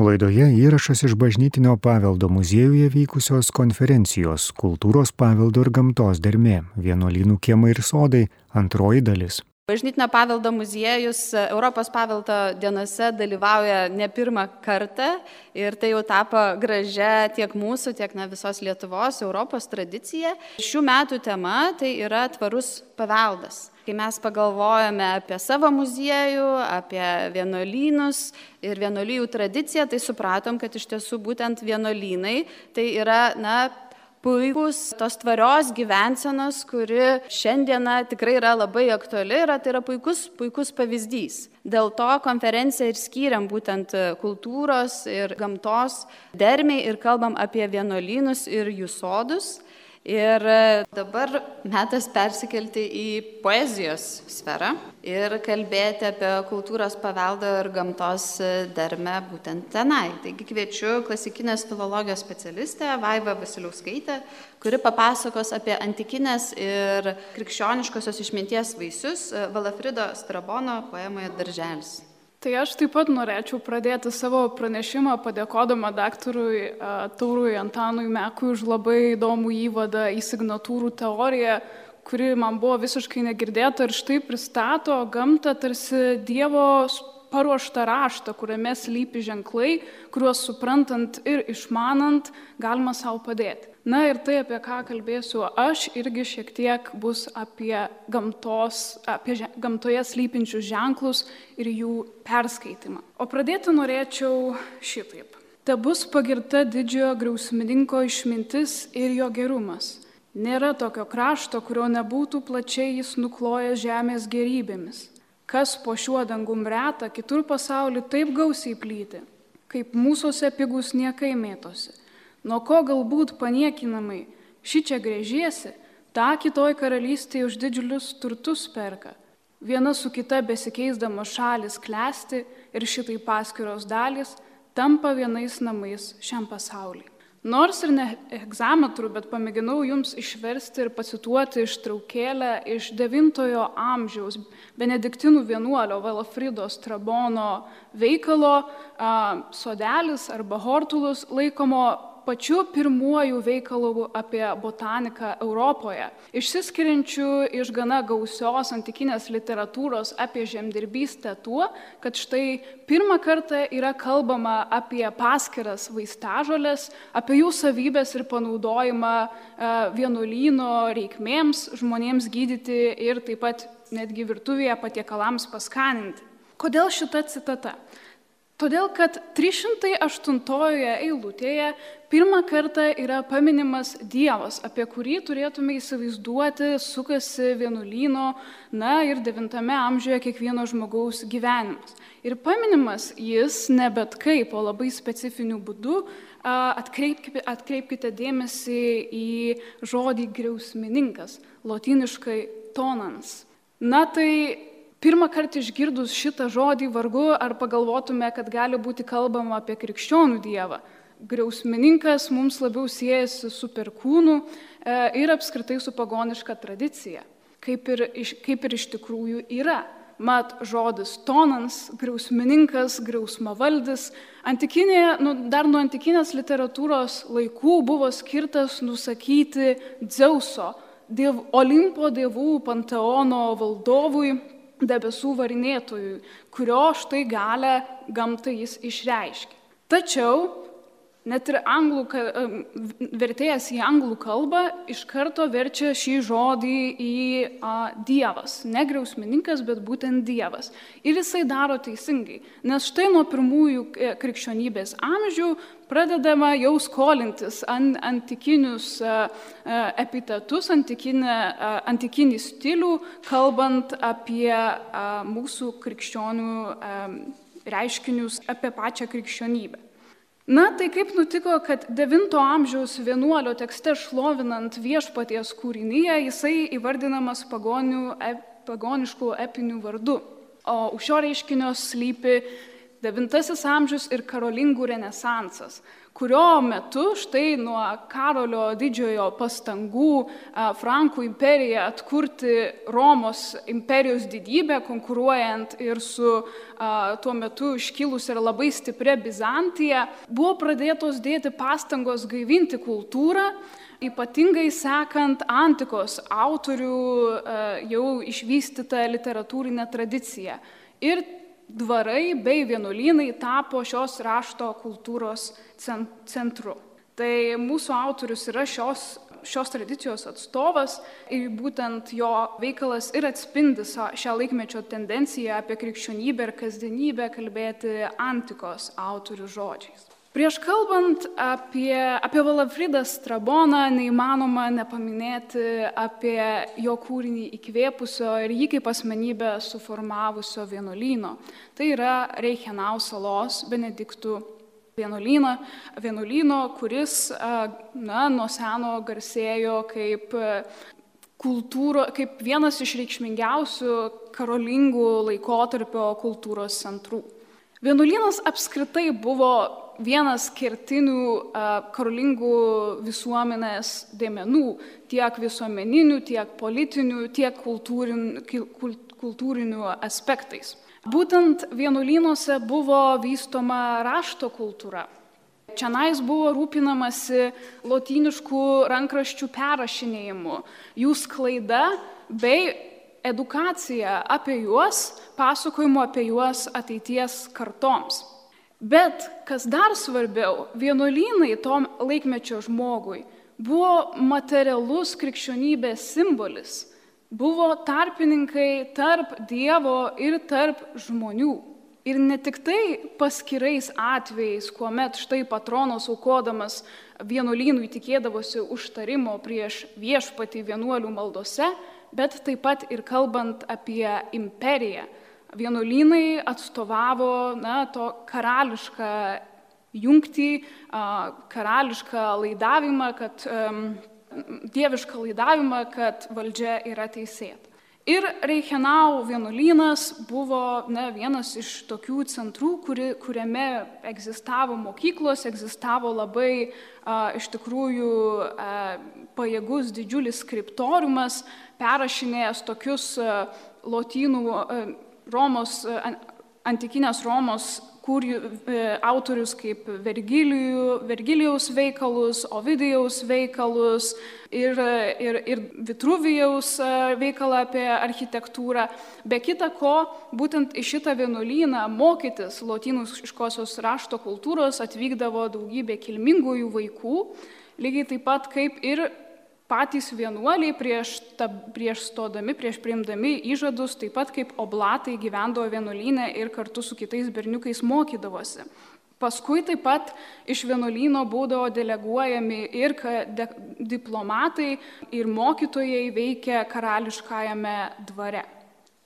Laidoje įrašas iš bažnytinio paveldo muziejuje vykusios konferencijos Kultūros paveldo ir gamtos dermė - vienuolynų kiemai ir sodai - antroji dalis. Bažnytinio paveldo muziejus Europos paveldo dienose dalyvauja ne pirmą kartą ir tai jau tapo gražia tiek mūsų, tiek na, visos Lietuvos, Europos tradicija. Šių metų tema tai yra tvarus paveldas. Kai mes pagalvojame apie savo muziejų, apie vienuolynus ir vienuolyjų tradiciją, tai supratom, kad iš tiesų būtent vienuolynai tai yra, na, puikus tos tvarios gyvensenos, kuri šiandieną tikrai yra labai aktuali ir tai yra puikus, puikus pavyzdys. Dėl to konferenciją ir skiriam būtent kultūros ir gamtos dermiai ir kalbam apie vienuolynus ir jų sodus. Ir e, dabar metas persikelti į poezijos sferą ir kalbėti apie kultūros paveldo ir gamtos e, dermę būtent tenai. Taigi kviečiu klasikinės filologijos specialistę Vaiva Vasiliauskaitę, kuri papasakos apie antikinės ir krikščioniškosios išminties vaisius e, Valafrido Strabono poemoje Darželis. Tai aš taip pat norėčiau pradėti savo pranešimą padėkodama daktarui Taurui Antanui Mekui už labai įdomų įvadą į signatūrų teoriją, kuri man buvo visiškai negirdėta ir štai pristato gamtą tarsi Dievo paruoštą raštą, kuriame slypi ženklai, kuriuos suprantant ir išmanant galima savo padėti. Na ir tai, apie ką kalbėsiu aš, irgi šiek tiek bus apie, gamtos, apie gamtoje slypinčius ženklus ir jų perskaitimą. O pradėti norėčiau šitaip. Te bus pagirta didžiojo griausmininko išmintis ir jo gerumas. Nėra tokio krašto, kurio nebūtų plačiai jis nuklojęs žemės gerybėmis. Kas po šiuo dangum reta, kitur pasaulį taip gausiai plyti, kaip mūsųse pigus niekai mėtosi nuo ko galbūt paniekinamai ši čia grėžiesi, tą kitoj karalystėje už didžiulius turtus perka. Viena su kita besikeisdamos šalis klesti ir šitai paskiros dalis tampa vienais namais šiam pasauliui. Nors ir ne egzametrų, bet pamėginau jums išversti ir pacituoti ištraukėlę iš IX amžiaus benediktinų vienuolio Valafrido Strabono veikalo Sodelis arba Hortulus laikomo pačiu pirmuoju veikalu apie botaniką Europoje, išsiskiriančiu iš gana gausios antikinės literatūros apie žemdirbystę tuo, kad štai pirmą kartą yra kalbama apie paskiras vaistažolės, apie jų savybės ir panaudojimą e, vienuolyno reikmėms žmonėms gydyti ir taip pat netgi virtuvėje patiekalams paskaninti. Kodėl šita citata? Todėl, kad 308 eilutėje pirmą kartą yra paminimas Dievas, apie kurį turėtume įsivaizduoti, sukasi vienuolyno, na ir 9 amžiuje kiekvieno žmogaus gyvenimas. Ir paminimas jis ne bet kaip, o labai specifiniu būdu. Atkreipkite, atkreipkite dėmesį į žodį griausmininkas, lotiniškai tonans. Na tai Pirmą kartą išgirdus šitą žodį vargu ar pagalvotume, kad gali būti kalbama apie krikščionių dievą. Griausmininkas mums labiau siejasi su perkūnu e, ir apskritai su pagoniška tradicija, kaip ir, kaip ir iš tikrųjų yra. Mat žodis tonans, griausmininkas, griausmavaldis, antikinėje, nu, dar nuo antikinės literatūros laikų buvo skirtas nusakyti Dzeuso, diev, Olimpo dievų panteono valdovui, debesų varinėtojui, kurio štai galę gamtai jis išreiškia. Tačiau net ir anglų, vertėjas į anglų kalbą iš karto verčia šį žodį į a, Dievas. Ne griausmininkas, bet būtent Dievas. Ir jisai daro teisingai, nes štai nuo pirmųjų e, krikščionybės amžių pradedama jau skolintis ant, antikinius a, a, epitetus, antikinę, a, antikinį stilių, kalbant apie a, mūsų krikščionių a, reiškinius, apie pačią krikščionybę. Na, tai kaip nutiko, kad 9 amžiaus vienuolio tekste šlovinant viešpaties kūrinyje jisai įvardinamas pagonių, pagoniškų epinių vardų. O už šio reiškinio slypi Devintasis amžius ir karolingų renesansas, kurio metu štai nuo Karolio didžiojo pastangų Frankų imperiją atkurti Romos imperijos didybę, konkuruojant ir su tuo metu iškilusi ir labai stipria Bizantija, buvo pradėtos dėti pastangos gaivinti kultūrą, ypatingai sekant antikos autorių jau išvystytą literatūrinę tradiciją. Ir dvarai bei vienuolynai tapo šios rašto kultūros centru. Tai mūsų autorius yra šios, šios tradicijos atstovas ir būtent jo veikalas ir atspindi šią laikmečio tendenciją apie krikščionybę ir kasdienybę kalbėti antikos autorių žodžiais. Prieš kalbant apie, apie Valafridą Straboną, neįmanoma nepaminėti apie jo kūrinį įkvėpusio ir jį kaip asmenybę suformavusio vienuolyno. Tai yra Reichenau salos Benediktų vienuolyną, vienuolyno, kuris na, nuo seno garsėjo kaip kultūro, kaip vienas iš reikšmingiausių karolingų laikotarpio kultūros centrų. Vienuolynas apskritai buvo vienas kertinių karolingų visuomenės dėmenų, tiek visuomeninių, tiek politinių, tiek kultūrinių, kultūrinių aspektais. Būtent vienuolynuose buvo vystoma rašto kultūra. Čianais buvo rūpinamasi lotyniškų rankraščių perrašinėjimu, jų sklaida bei edukacija apie juos, pasakojimu apie juos ateities kartoms. Bet kas dar svarbiau, vienuolynai tom laikmečio žmogui buvo materialus krikščionybės simbolis, buvo tarpininkai tarp Dievo ir tarp žmonių. Ir ne tik tai paskirais atvejais, kuomet štai patronas aukodamas vienuolynui tikėdavosi užtarimo prieš viešpatį vienuolių maldose, bet taip pat ir kalbant apie imperiją, vienuolynai atstovavo na, to karališką jungtį, karališką laidavimą, kad dievišką laidavimą, kad valdžia yra teisėta. Ir Reichenau vienuolynas buvo na, vienas iš tokių centrų, kuri, kuriame egzistavo mokyklos, egzistavo labai a, iš tikrųjų a, pajėgus didžiulis skriptoriumas, perrašinėjęs tokius a, lotynų a, Romos, e, antikinės Romos kūrių e, autorius kaip Vergilijų, Vergilijaus veikalus, Ovidijaus veikalus ir, ir, ir Vitruvijaus e, veikalą apie architektūrą. Be kita ko, būtent į šitą vienuolyną mokytis lotyniškosios rašto kultūros atvykdavo daugybė kilmingųjų vaikų, lygiai taip pat kaip ir patys vienuoliai prieš, ta, prieš stodami, prieš priimdami įžadus, taip pat kaip oblatai gyvendavo vienuolynę ir kartu su kitais berniukais mokydavosi. Paskui taip pat iš vienuolyno būdavo deleguojami ir de, diplomatai, ir mokytojai veikia karališkajame dvare.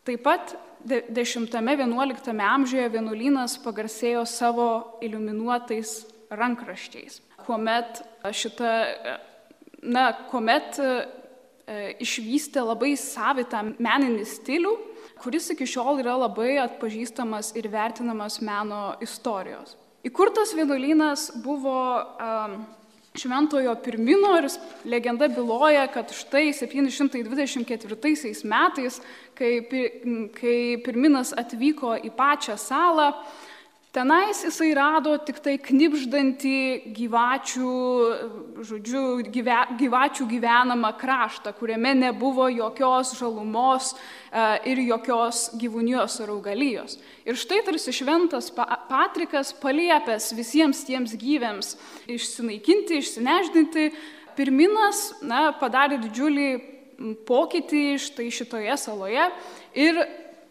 Taip pat 10-11 amžiuje vienuolynas pagarsėjo savo iliuminuotais rankraščiais, kuomet šita na, kuomet e, išvystė labai savitą meninį stilių, kuris iki šiol yra labai atpažįstamas ir vertinamas meno istorijos. Įkurtas vienuolynas buvo um, Šventojo Pirmino ir legenda byloja, kad štai 724 metais, kai, kai Pirminas atvyko į pačią salą, Tenais jisai rado tik tai knipždantį gyvačių, žodžiu, gyve, gyvačių gyvenamą kraštą, kuriame nebuvo jokios žalumos e, ir jokios gyvūnijos ar augalijos. Ir štai tarsi šventas Patrikas paliepęs visiems tiems gyviams išsinaikinti, išsineždinti, pirminas na, padarė didžiulį pokytį štai šitoje saloje ir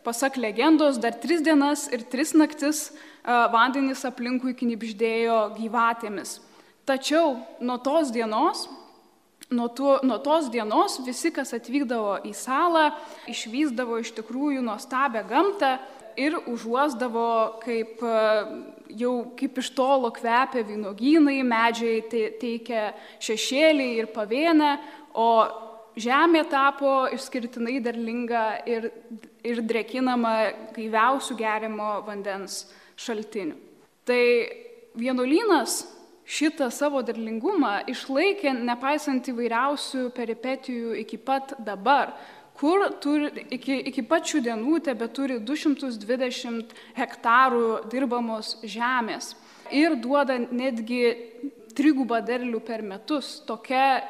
pasak legendos dar tris dienas ir tris naktis vandenys aplinkui knipždėjo gyvatėmis. Tačiau nuo tos dienos, nuo, tu, nuo tos dienos visi, kas atvykdavo į salą, išvysdavo iš tikrųjų nuostabę gamtą ir užuosdavo, kaip jau kaip iš tolo kvepia vynogynai, medžiai teikia šešėlį ir pavienę, o žemė tapo išskirtinai derlinga ir, ir drekinama gaiviausių gerimo vandens šaltinių. Tai vienuolynas šitą savo derlingumą išlaikė nepaisant įvairiausių peripetijų iki pat dabar, kur turi, iki, iki pačių dienų tebe turi 220 hektarų dirbamos žemės ir duoda netgi trigubą derlių per metus. Tokia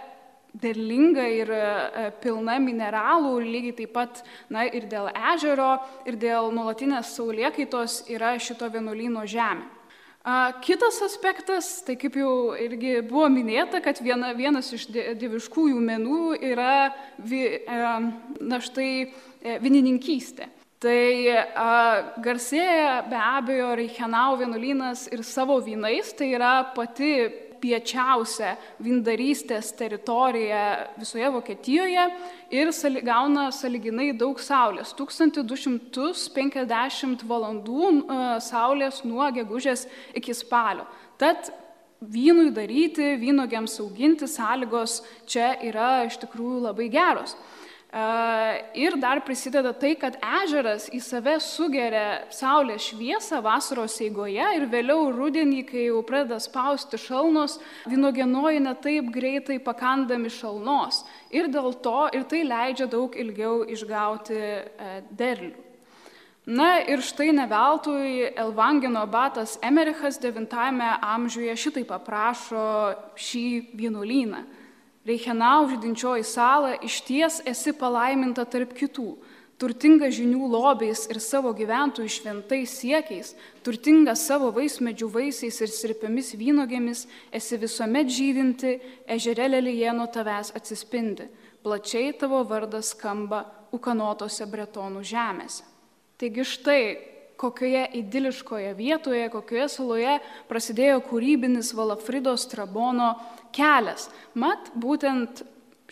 derlinga ir e, pilna mineralų, lygiai taip pat na, ir dėl ežero, ir dėl nuolatinės saulėkaitos yra šito vienuolyno žemė. Kitas aspektas, tai kaip jau irgi buvo minėta, kad viena, vienas iš dieviškųjų menų yra vi, e, na štai e, vienininkystė. Tai a, garsėja be abejo Reichenau vienuolynas ir savo vynais, tai yra pati piečiausia vindarystės teritorija visoje Vokietijoje ir sali, gauna saliginai daug saulės - 1250 valandų uh, saulės nuo gegužės iki spalio. Tad vynui daryti, vynogiams auginti sąlygos čia yra iš tikrųjų labai geros. Ir dar prisideda tai, kad ežeras į save sugeria saulės šviesą vasaros eigoje ir vėliau rudenį, kai jau pradeda spausti šalnos, vynogenoji netaip greitai pakandami šalnos. Ir dėl to ir tai leidžia daug ilgiau išgauti derlių. Na ir štai neveltui Elvangino batas Emerichas IX amžiuje šitai paprašo šį vienuolyną. Reichenau žydinčioji sala, iš ties esi palaiminta tarp kitų, turtinga žinių lobiais ir savo gyventojų šventais siekiais, turtinga savo vaismedžių vaisiais ir sirpiamis vynogėmis, esi visuomet žydinti, ežerė lelyje nuo tavęs atsispindi, plačiai tavo vardas skamba ukanotose bretonų žemėse. Taigi štai kokioje idiliškoje vietoje, kokioje saloje prasidėjo kūrybinis Valafrido Strabono kelias. Mat, būtent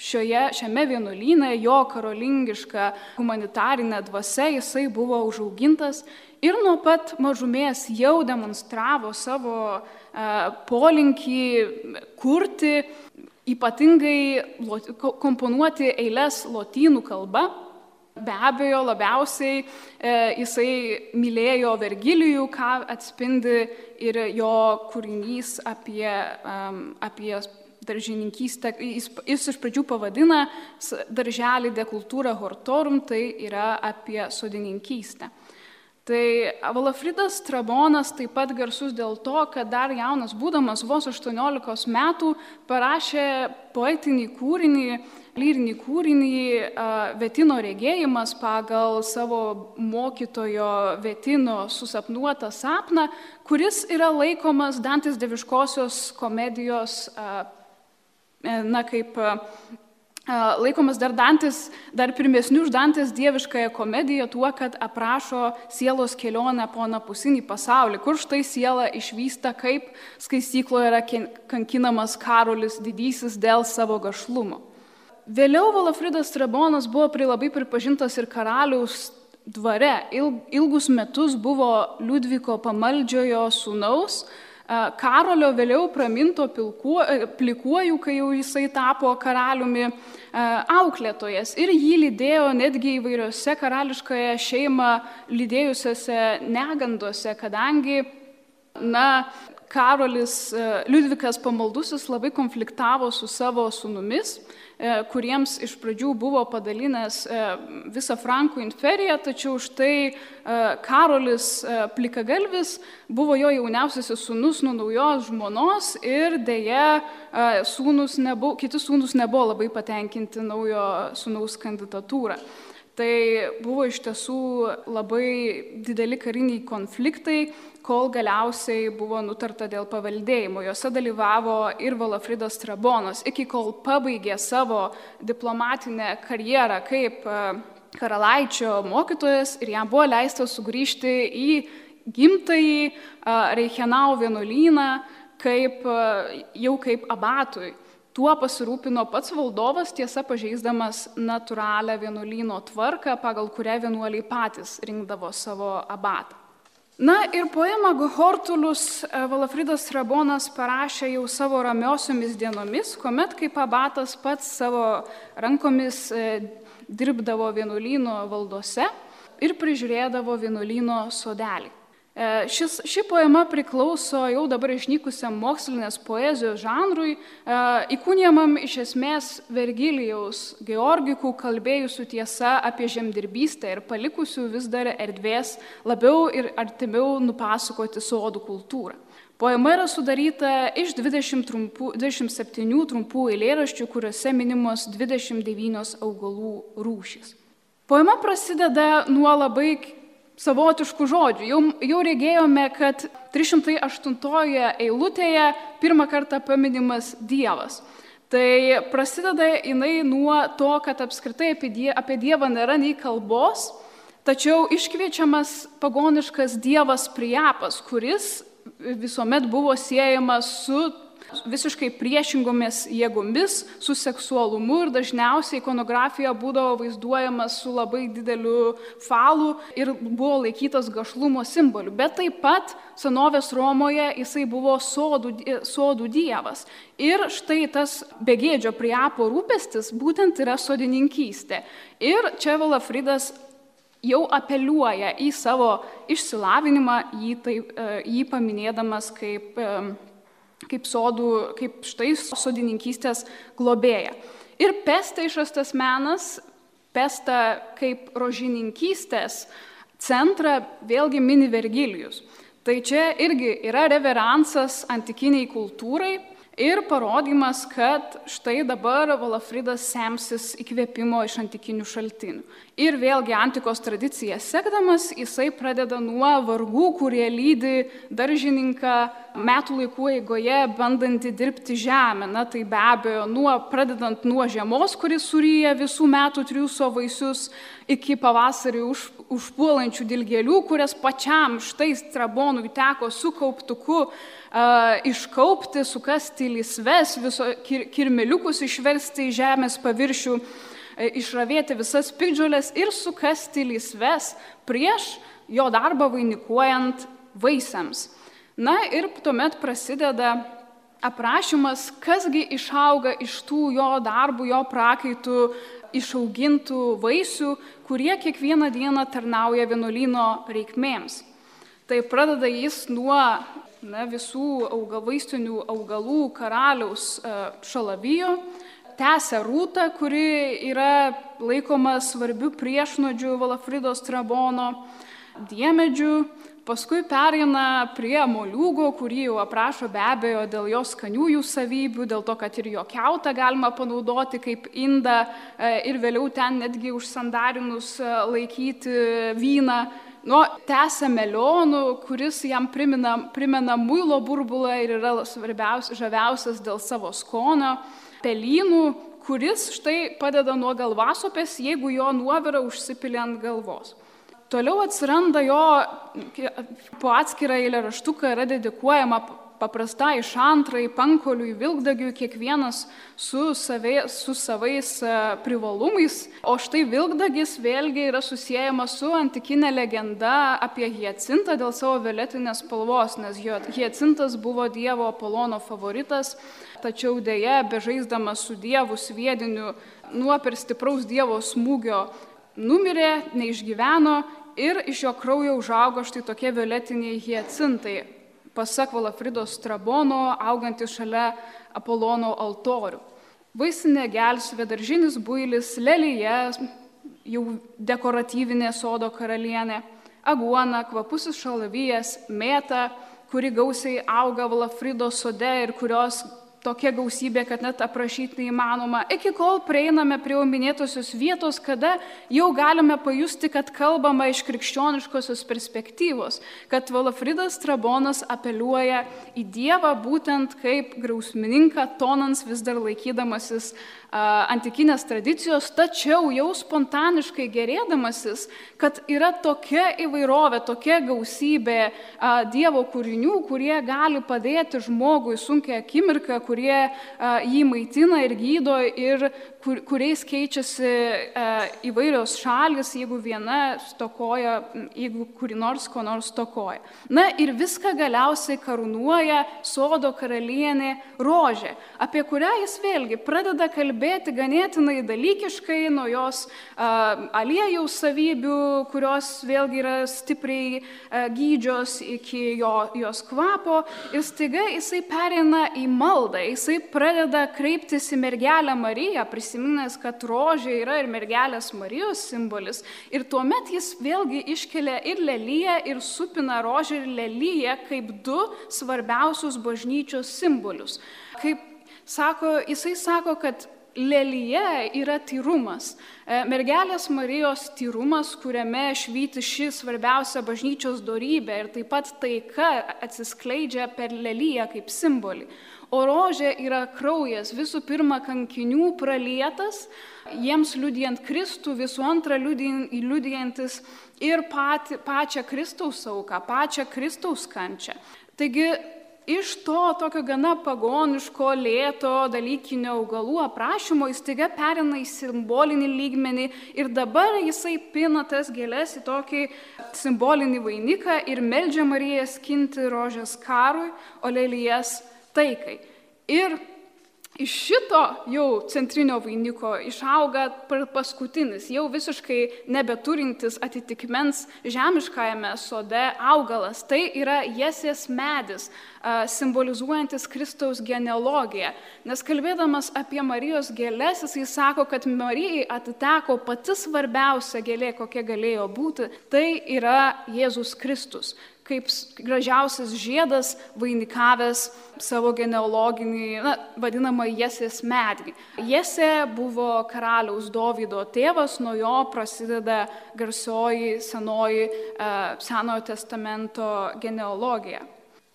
šioje, šiame vienuolyne jo karolingiška humanitarinė dvasia jisai buvo užaugintas ir nuo pat mažumės jau demonstravo savo e, polinkį kurti, ypatingai komponuoti eilės lotynų kalba. Be abejo, labiausiai e, jisai mylėjo Vergilijų, ką atspindi ir jo kūrinys apie, um, apie daržininkystę. Jis, jis iš pradžių pavadina darželį dekultūrą hortorum, tai yra apie sodininkystę. Tai Valafridas Trabonas taip pat garsus dėl to, kad dar jaunas būdamas vos 18 metų parašė poetinį kūrinį, lyrinį kūrinį Vetino regėjimas pagal savo mokytojo Vetino susapnuotą sapną, kuris yra laikomas Dantis deviškosios komedijos, na kaip laikomas dar Dantis, dar pirmesnių už Dantis dieviškąją komediją tuo, kad aprašo sielos kelionę po napusinį pasaulį, kur štai siela išvysta, kaip skaistykloje yra kankinamas Karolis didysis dėl savo gašlumo. Vėliau Valafridas Trabonas buvo pri labai pripažintas ir karaliaus dvare. Ilgus metus buvo Liudviko pamaldžiojo sūnaus, Karolio vėliau praminto pilkuo, plikuoju, kai jau jisai tapo karaliumi auklėtojas. Ir jį lydėjo netgi įvairiose karališkoje šeimą lydėjusiose neganduose, kadangi, na, Karolis Liudvikas pamaldusis labai konfliktavo su savo sunumis E, kuriems iš pradžių buvo padalinęs e, visą Frankų inferiją, tačiau štai e, Karolis Plikagalvis buvo jo jauniausiasis sūnus nuo naujos žmonos ir dėja sūnus nebuvo, kiti sūnus nebuvo labai patenkinti naujo sūnaus kandidatūrą. Tai buvo iš tiesų labai dideli kariniai konfliktai, kol galiausiai buvo nutarta dėl paveldėjimo. Jose dalyvavo ir Valafridas Trabonas, iki kol pabaigė savo diplomatinę karjerą kaip e, karalaičio mokytojas ir jam buvo leista sugrįžti į gimtąjį e, Reichenau vienuolyną kaip, e, jau kaip abatui. Tuo pasirūpino pats valdovas, tiesa pažeisdamas natūralią vienuolyno tvarką, pagal kurią vienuoliai patys rinkdavo savo abatą. Na ir poemą Hortulus e, Valafridas Rabonas parašė jau savo ramiosiomis dienomis, kuomet kaip abatas pats savo rankomis e, dirbdavo vienuolyno valdose ir prižiūrėdavo vienuolyno sodelį. E, šis, ši poema priklauso jau dabar išnykusiam mokslinės poezijos žanrui, e, įkūnijamam iš esmės Vergilijaus Georgikų kalbėjusių tiesa apie žemdirbystę ir palikusių vis dar erdvės labiau ir artimiau nupasakoti sodų kultūrą. Poema yra sudaryta iš 20 trumpų, 27 trumpų eilėraščių, kuriuose minimos 29 augalų rūšys. Poema prasideda nuo labai savotiškų žodžių. Jau, jau regėjome, kad 308 eilutėje pirmą kartą paminimas Dievas. Tai prasideda jinai nuo to, kad apskritai apie, die, apie Dievą nėra nei kalbos, tačiau iškviečiamas pagoniškas Dievas Priapas, kuris visuomet buvo siejamas su visiškai priešingomis jėgomis, su seksualumu ir dažniausiai ikonografija būdavo vaizduojama su labai dideliu falu ir buvo laikytas gašlumo simboliu. Bet taip pat senovės Romoje jisai buvo sodų, sodų dievas. Ir štai tas begėdžio priapo rūpestis būtent yra sodininkystė. Ir čia Valafridas jau apeliuoja į savo išsilavinimą, jį, taip, e, jį paminėdamas kaip kaip sodų, kaip štai sodininkystės globėja. Ir pesta išrastas menas, pesta kaip rožininkystės centrą vėlgi mini Vergilijus. Tai čia irgi yra reveransas antikiniai kultūrai, ir parodymas, kad štai dabar Valafridas semsis įkvėpimo iš antikinių šaltinių. Ir vėlgi antikos tradicija sekdamas, jisai pradeda nuo vargų, kurie lydi daržininką metų laikų eigoje, bandantį dirbti žemę. Na tai be abejo, nuo, pradedant nuo žiemos, kuris suryja visų metų triuso vaisius, iki pavasarį už, užpuolančių dilgėlių, kurias pačiam štai strabonui teko su kauptuku iškaupti, sukasti lysves, viso kir, kirmeliukus išversti į žemės paviršių, e, išravėti visas pikdžiulės ir sukasti lysves prieš jo darbą vainikuojant vaisiams. Na ir tuomet prasideda aprašymas, kasgi išauga iš tų jo darbų, jo prakaitų išaugintų vaisių, kurie kiekvieną dieną tarnauja vienuolino reikmėms. Tai pradeda jis nuo na, visų augalvaistinių augalų karaliaus e, šalavijo, tęsia rūtą, kuri yra laikoma svarbiu priešnodžiu Valafridos Trabono, diemedžių, paskui pereina prie moliūgo, kurį jau aprašo be abejo dėl jo skaniųjų savybių, dėl to, kad ir jo keutą galima panaudoti kaip indą e, ir vėliau ten netgi užsandarinus e, laikyti vyną nuo tęsia melionų, kuris jam primena, primena muilo burbulą ir yra žaviausias dėl savo skonio, pelynų, kuris štai padeda nuo galvasopės, jeigu jo nuovira užsipilė ant galvos. Toliau atsiranda jo, po atskirą eilėraštuką yra dedikuojama paprastai šantrai, pankoliui, vilkdagiui, kiekvienas su, savai, su savais e, privalumais. O štai vilkdagis vėlgi yra susijęjamas su antikinė legenda apie Hiacintą dėl savo violetinės spalvos, nes Hiacintas buvo Dievo Apolono favoritas, tačiau dėja, bežaisdamas su Dievu sviediniu nuo per stipraus Dievo smūgio numirė, neišgyveno ir iš jo kraujo užaugo štai tokie violetiniai hiacintai pasak Valafridos Strabono, augantis šalia Apolono altorių. Vaisinė gelsvė, daržinis builis, lelyje, jau dekoratyvinė sodo karalienė, aguona, kvapusis šalavijas, mėta, kuri gausiai auga Valafridos sode ir kurios tokia gausybė, kad net aprašyti neįmanoma, iki kol prieiname prie jau minėtosios vietos, kada jau galime pajusti, kad kalbama iš krikščioniškosios perspektyvos, kad Valafridas Trabonas apeliuoja į Dievą būtent kaip grausmininką, tonans vis dar laikydamasis antikinės tradicijos, tačiau jau spontaniškai gerėdamasis, kad yra tokia įvairovė, tokia gausybė Dievo kūrinių, kurie gali padėti žmogui sunkia akimirka, kurie jį maitina ir gydo ir kur, kuriais keičiasi įvairios šalis, jeigu viena stokoja, jeigu kuri nors ko nors stokoja. Na ir viską galiausiai karūnuoja sodo karalienė rožė, apie kurią jis vėlgi pradeda kalbėti ganėtinai dalykiškai nuo jos aliejaus savybių, kurios vėlgi yra stipriai gydžios iki jo, jos kvapo ir staiga jisai perina į maldą, jisai pradeda kreiptis į mergelę Mariją, prisiminęs, kad rožė yra ir mergelės Marijos simbolis. Ir tuomet jis vėlgi iškelia ir lelyje, ir supina rožę ir lelyje kaip du svarbiausius bažnyčios simbolius. Kaip sako, jisai sako, kad lelyje yra tyrumas. E, mergelės Marijos tyrumas, kuriame švyti ši svarbiausia bažnyčios darybė ir taip pat taika atsiskleidžia per lelyje kaip simbolį. O rožė yra kraujas, visų pirma, kankinių pralietas, jiems liudijant Kristų, visų antra liudijantis ir pati, pačią Kristaus auką, pačią Kristaus kančią. Taigi iš to tokio gana pagoniško, lėto, dalykinio augalų aprašymo jis taiga perina į simbolinį lygmenį ir dabar jisai pina tas gėlės į tokį simbolinį vainiką ir meldžia Mariją skinti rožės karui, o lelijas taikai. Ir Iš šito jau centrinio vainiko išauga paskutinis, jau visiškai nebeturintis atitikmens žemiškajame sode augalas. Tai yra jesės medis, simbolizuojantis Kristaus genealogiją. Nes kalbėdamas apie Marijos gėlės, jisai sako, kad Marijai atiteko pati svarbiausia gėlė, kokia galėjo būti, tai yra Jėzus Kristus kaip gražiausias žiedas vainikavęs savo genealoginį, na, vadinamą Jesės medį. Jesė buvo karaliaus Dovydo tėvas, nuo jo prasideda garsioji senoji e, Senojo testamento genealogija.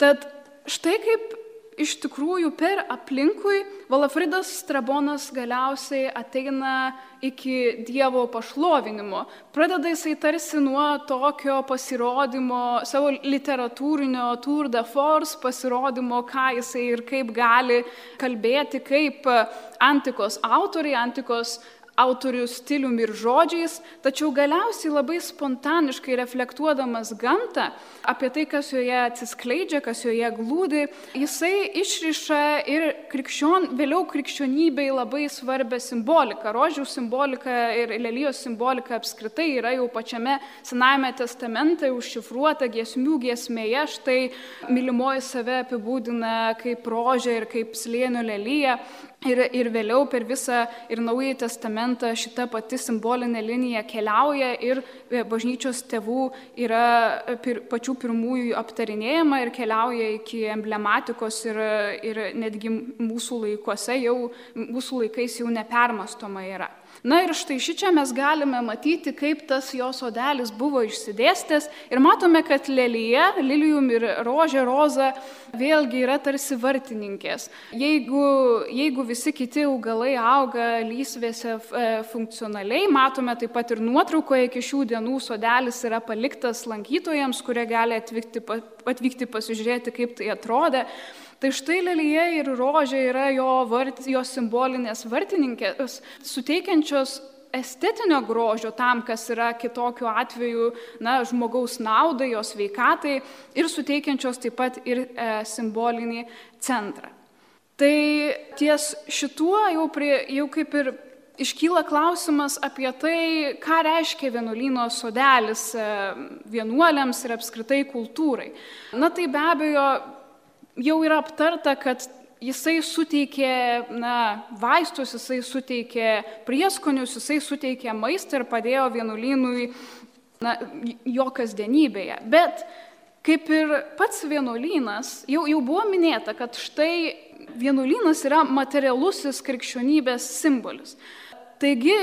Tad štai kaip iš tikrųjų per aplinkui Valafridas Strabonas galiausiai ateina iki Dievo pašlovinimo. Pradeda jisai tarsi nuo tokio pasirodymo, savo literatūrinio tour de force pasirodymo, ką jisai ir kaip gali kalbėti, kaip antikos autoriai, antikos autorių stiliumi ir žodžiais, tačiau galiausiai labai spontaniškai reflektuodamas gamtą, apie tai, kas joje atsiskleidžia, kas joje glūdi, jisai išriša ir krikščion, vėliau krikščionybei labai svarbę simboliką. Rožių simbolika ir lelyjos simbolika apskritai yra jau pačiame Senajame testamente užšifruota giesmių giesmėje, štai mylimoji save apibūdina kaip rožė ir kaip slėnio lelyje. Ir, ir vėliau per visą ir Naująjį testamentą šita pati simbolinė linija keliauja ir e, bažnyčios tėvų yra e, pir, pačių pirmųjų aptarinėjama ir keliauja iki emblematikos ir, ir netgi mūsų laikuose jau, mūsų laikais jau nepermastoma yra. Na ir štai šičia mes galime matyti, kaip tas jo sodelis buvo išsidėstęs ir matome, kad lelyje, lilijum ir rožė, roza vėlgi yra tarsi vartininkės. Jeigu, jeigu visi kiti augalai auga lysvėse e, funkcionaliai, matome taip pat ir nuotraukoje iki šių dienų sodelis yra paliktas lankytojams, kurie gali atvykti, atvykti pasižiūrėti, kaip tai atrodė. Tai štai lelyje ir rožė yra jo, vart, jo simbolinės vartininkės, suteikiančios estetinio grožio tam, kas yra kitokiu atveju na, žmogaus naudai, jos veikatai ir suteikiančios taip pat ir e, simbolinį centrą. Tai ties šituo jau, prie, jau kaip ir iškyla klausimas apie tai, ką reiškia vienuolyno sodelis e, vienuoliams ir apskritai kultūrai. Na tai be abejo jau yra aptarta, kad jisai suteikė na, vaistus, jisai suteikė prieskonius, jisai suteikė maistą ir padėjo vienuolynui na, jo kasdienybėje. Bet kaip ir pats vienuolynas, jau, jau buvo minėta, kad štai vienuolynas yra materialusis krikščionybės simbolis. Taigi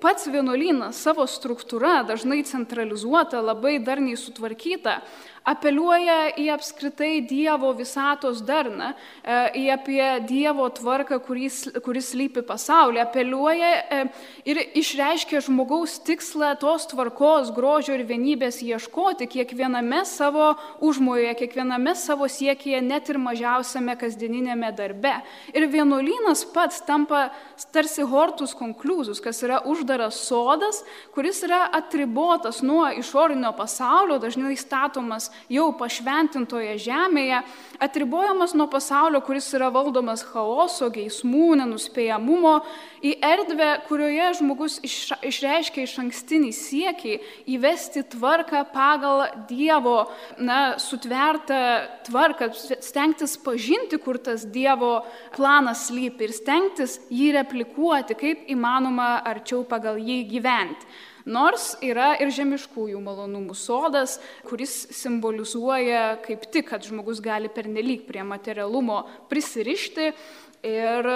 pats vienuolynas savo struktūra, dažnai centralizuota, labai darniai sutvarkyta, apeliuoja į apskritai Dievo visatos darną, e, į apie Dievo tvarką, kuris, kuris lypi pasaulyje, apeliuoja e, ir išreiškia žmogaus tikslą tos tvarkos, grožio ir vienybės ieškoti kiekviename savo užmojoje, kiekviename savo siekyje, net ir mažiausiame kasdieninėme darbe. Ir vienuolynas pats tampa tarsi hortus konkluzus, kas yra uždaras sodas, kuris yra atribotas nuo išorinio pasaulio, dažnai statomas jau pašventintoje žemėje, atribojamas nuo pasaulio, kuris yra valdomas chaoso, geismų, nenuspėjamumo, į erdvę, kurioje žmogus išreiškia iš ankstinį siekį įvesti tvarką pagal Dievo na, sutvertą tvarką, stengtis pažinti, kur tas Dievo planas lypi ir stengtis jį replikuoti, kaip įmanoma arčiau pagal jį gyventi. Nors yra ir žemiškųjų malonumų sodas, kuris simbolizuoja kaip tik, kad žmogus gali pernelyg prie materialumo prisirišti ir,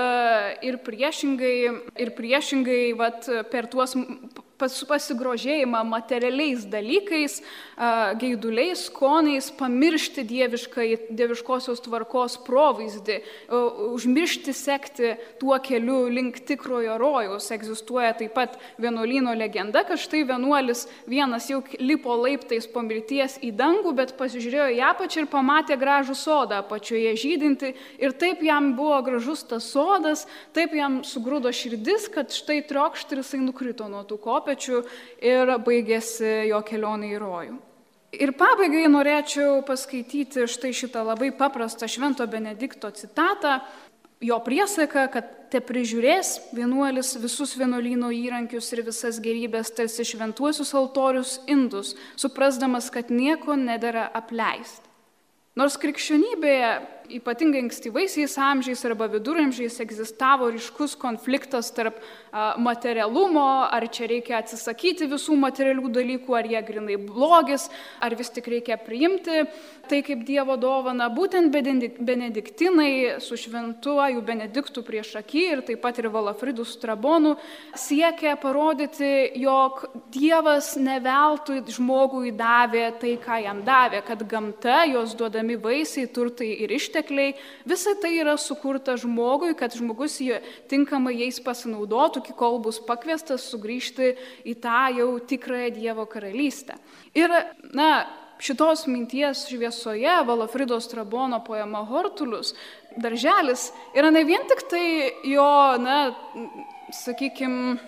ir priešingai, ir priešingai vat, per tuos pasigrožėjimą materialiais dalykais, gaiduliais, skoniais, pamiršti dieviškosios tvarkos provaizdį, užmiršti sekti tuo keliu link tikrojo rojaus. Egzistuoja taip pat vienuolino legenda, kad štai vienuolis vienas jau lipo laiptais po mirties į dangų, bet pasižiūrėjo į apačią ir pamatė gražų sodą apačioje žydinti ir taip jam buvo gražus tas sodas, taip jam sugrūdo širdis, kad štai trokšt ir jisai nukrito nuo tų kopų kopečių ir baigėsi jo kelionė į rojų. Ir pabaigai norėčiau paskaityti štai šitą labai paprastą Švento Benedikto citatą, jo priesaiką, kad te prižiūrės vienuolis visus vienuolyno įrankius ir visas gerybės, tarsi šventuosius altorius indus, suprasdamas, kad nieko nedara apleisti. Nors krikščionybėje ypatingai ankstyvaisiais amžiais arba viduramžiais egzistavo ryškus konfliktas tarp materialumo, ar čia reikia atsisakyti visų materialių dalykų, ar jie grinai blogis, ar vis tik reikia priimti tai kaip Dievo dovana. Būtent benediktinai su šventuoju Benediktu prieš akį ir taip pat ir Valafridų Strabonų siekia parodyti, jog Dievas neveltui žmogui davė tai, ką jam davė, kad gamta, jos duodami vaisiai, turtai ir ištekliai, ištekliai, visa tai yra sukurta žmogui, kad žmogus jie tinkamai jais pasinaudotų, iki kol bus pakviestas sugrįžti į tą jau tikrąją Dievo karalystę. Ir, na, šitos minties šviesoje Valafrido Strabono poema Hortulius, darželis, yra ne vien tik tai jo, na, sakykime,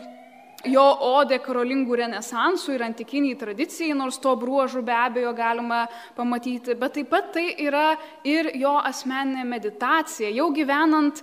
jo odė karolingų renesansų ir antikiniai tradicijai, nors to bruožų be abejo galima pamatyti, bet taip pat tai yra ir jo asmeninė meditacija, jau gyvenant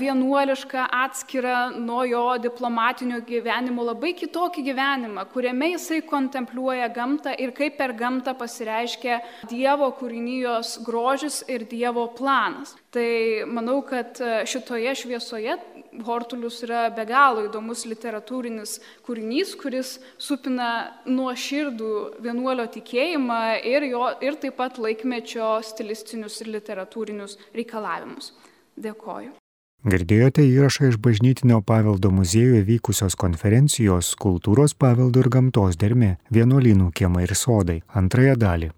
vienuolišką atskirą nuo jo diplomatinio gyvenimo labai kitokį gyvenimą, kuriame jisai kontempliuoja gamtą ir kaip per gamtą pasireiškia Dievo kūrinijos grožis ir Dievo planas. Tai manau, kad šitoje šviesoje Hortulius yra be galo įdomus literatūrinis kūrinys, kuris supina nuoširdų vienuolio tikėjimą ir, jo, ir taip pat laikmečio stilistinius ir literatūrinius reikalavimus. Dėkoju. Girdėjote įrašą iš bažnytinio paveldo muziejuje vykusios konferencijos Kultūros paveldo ir gamtos dermė - vienuolynų kiemai ir sodai - antrąją dalį.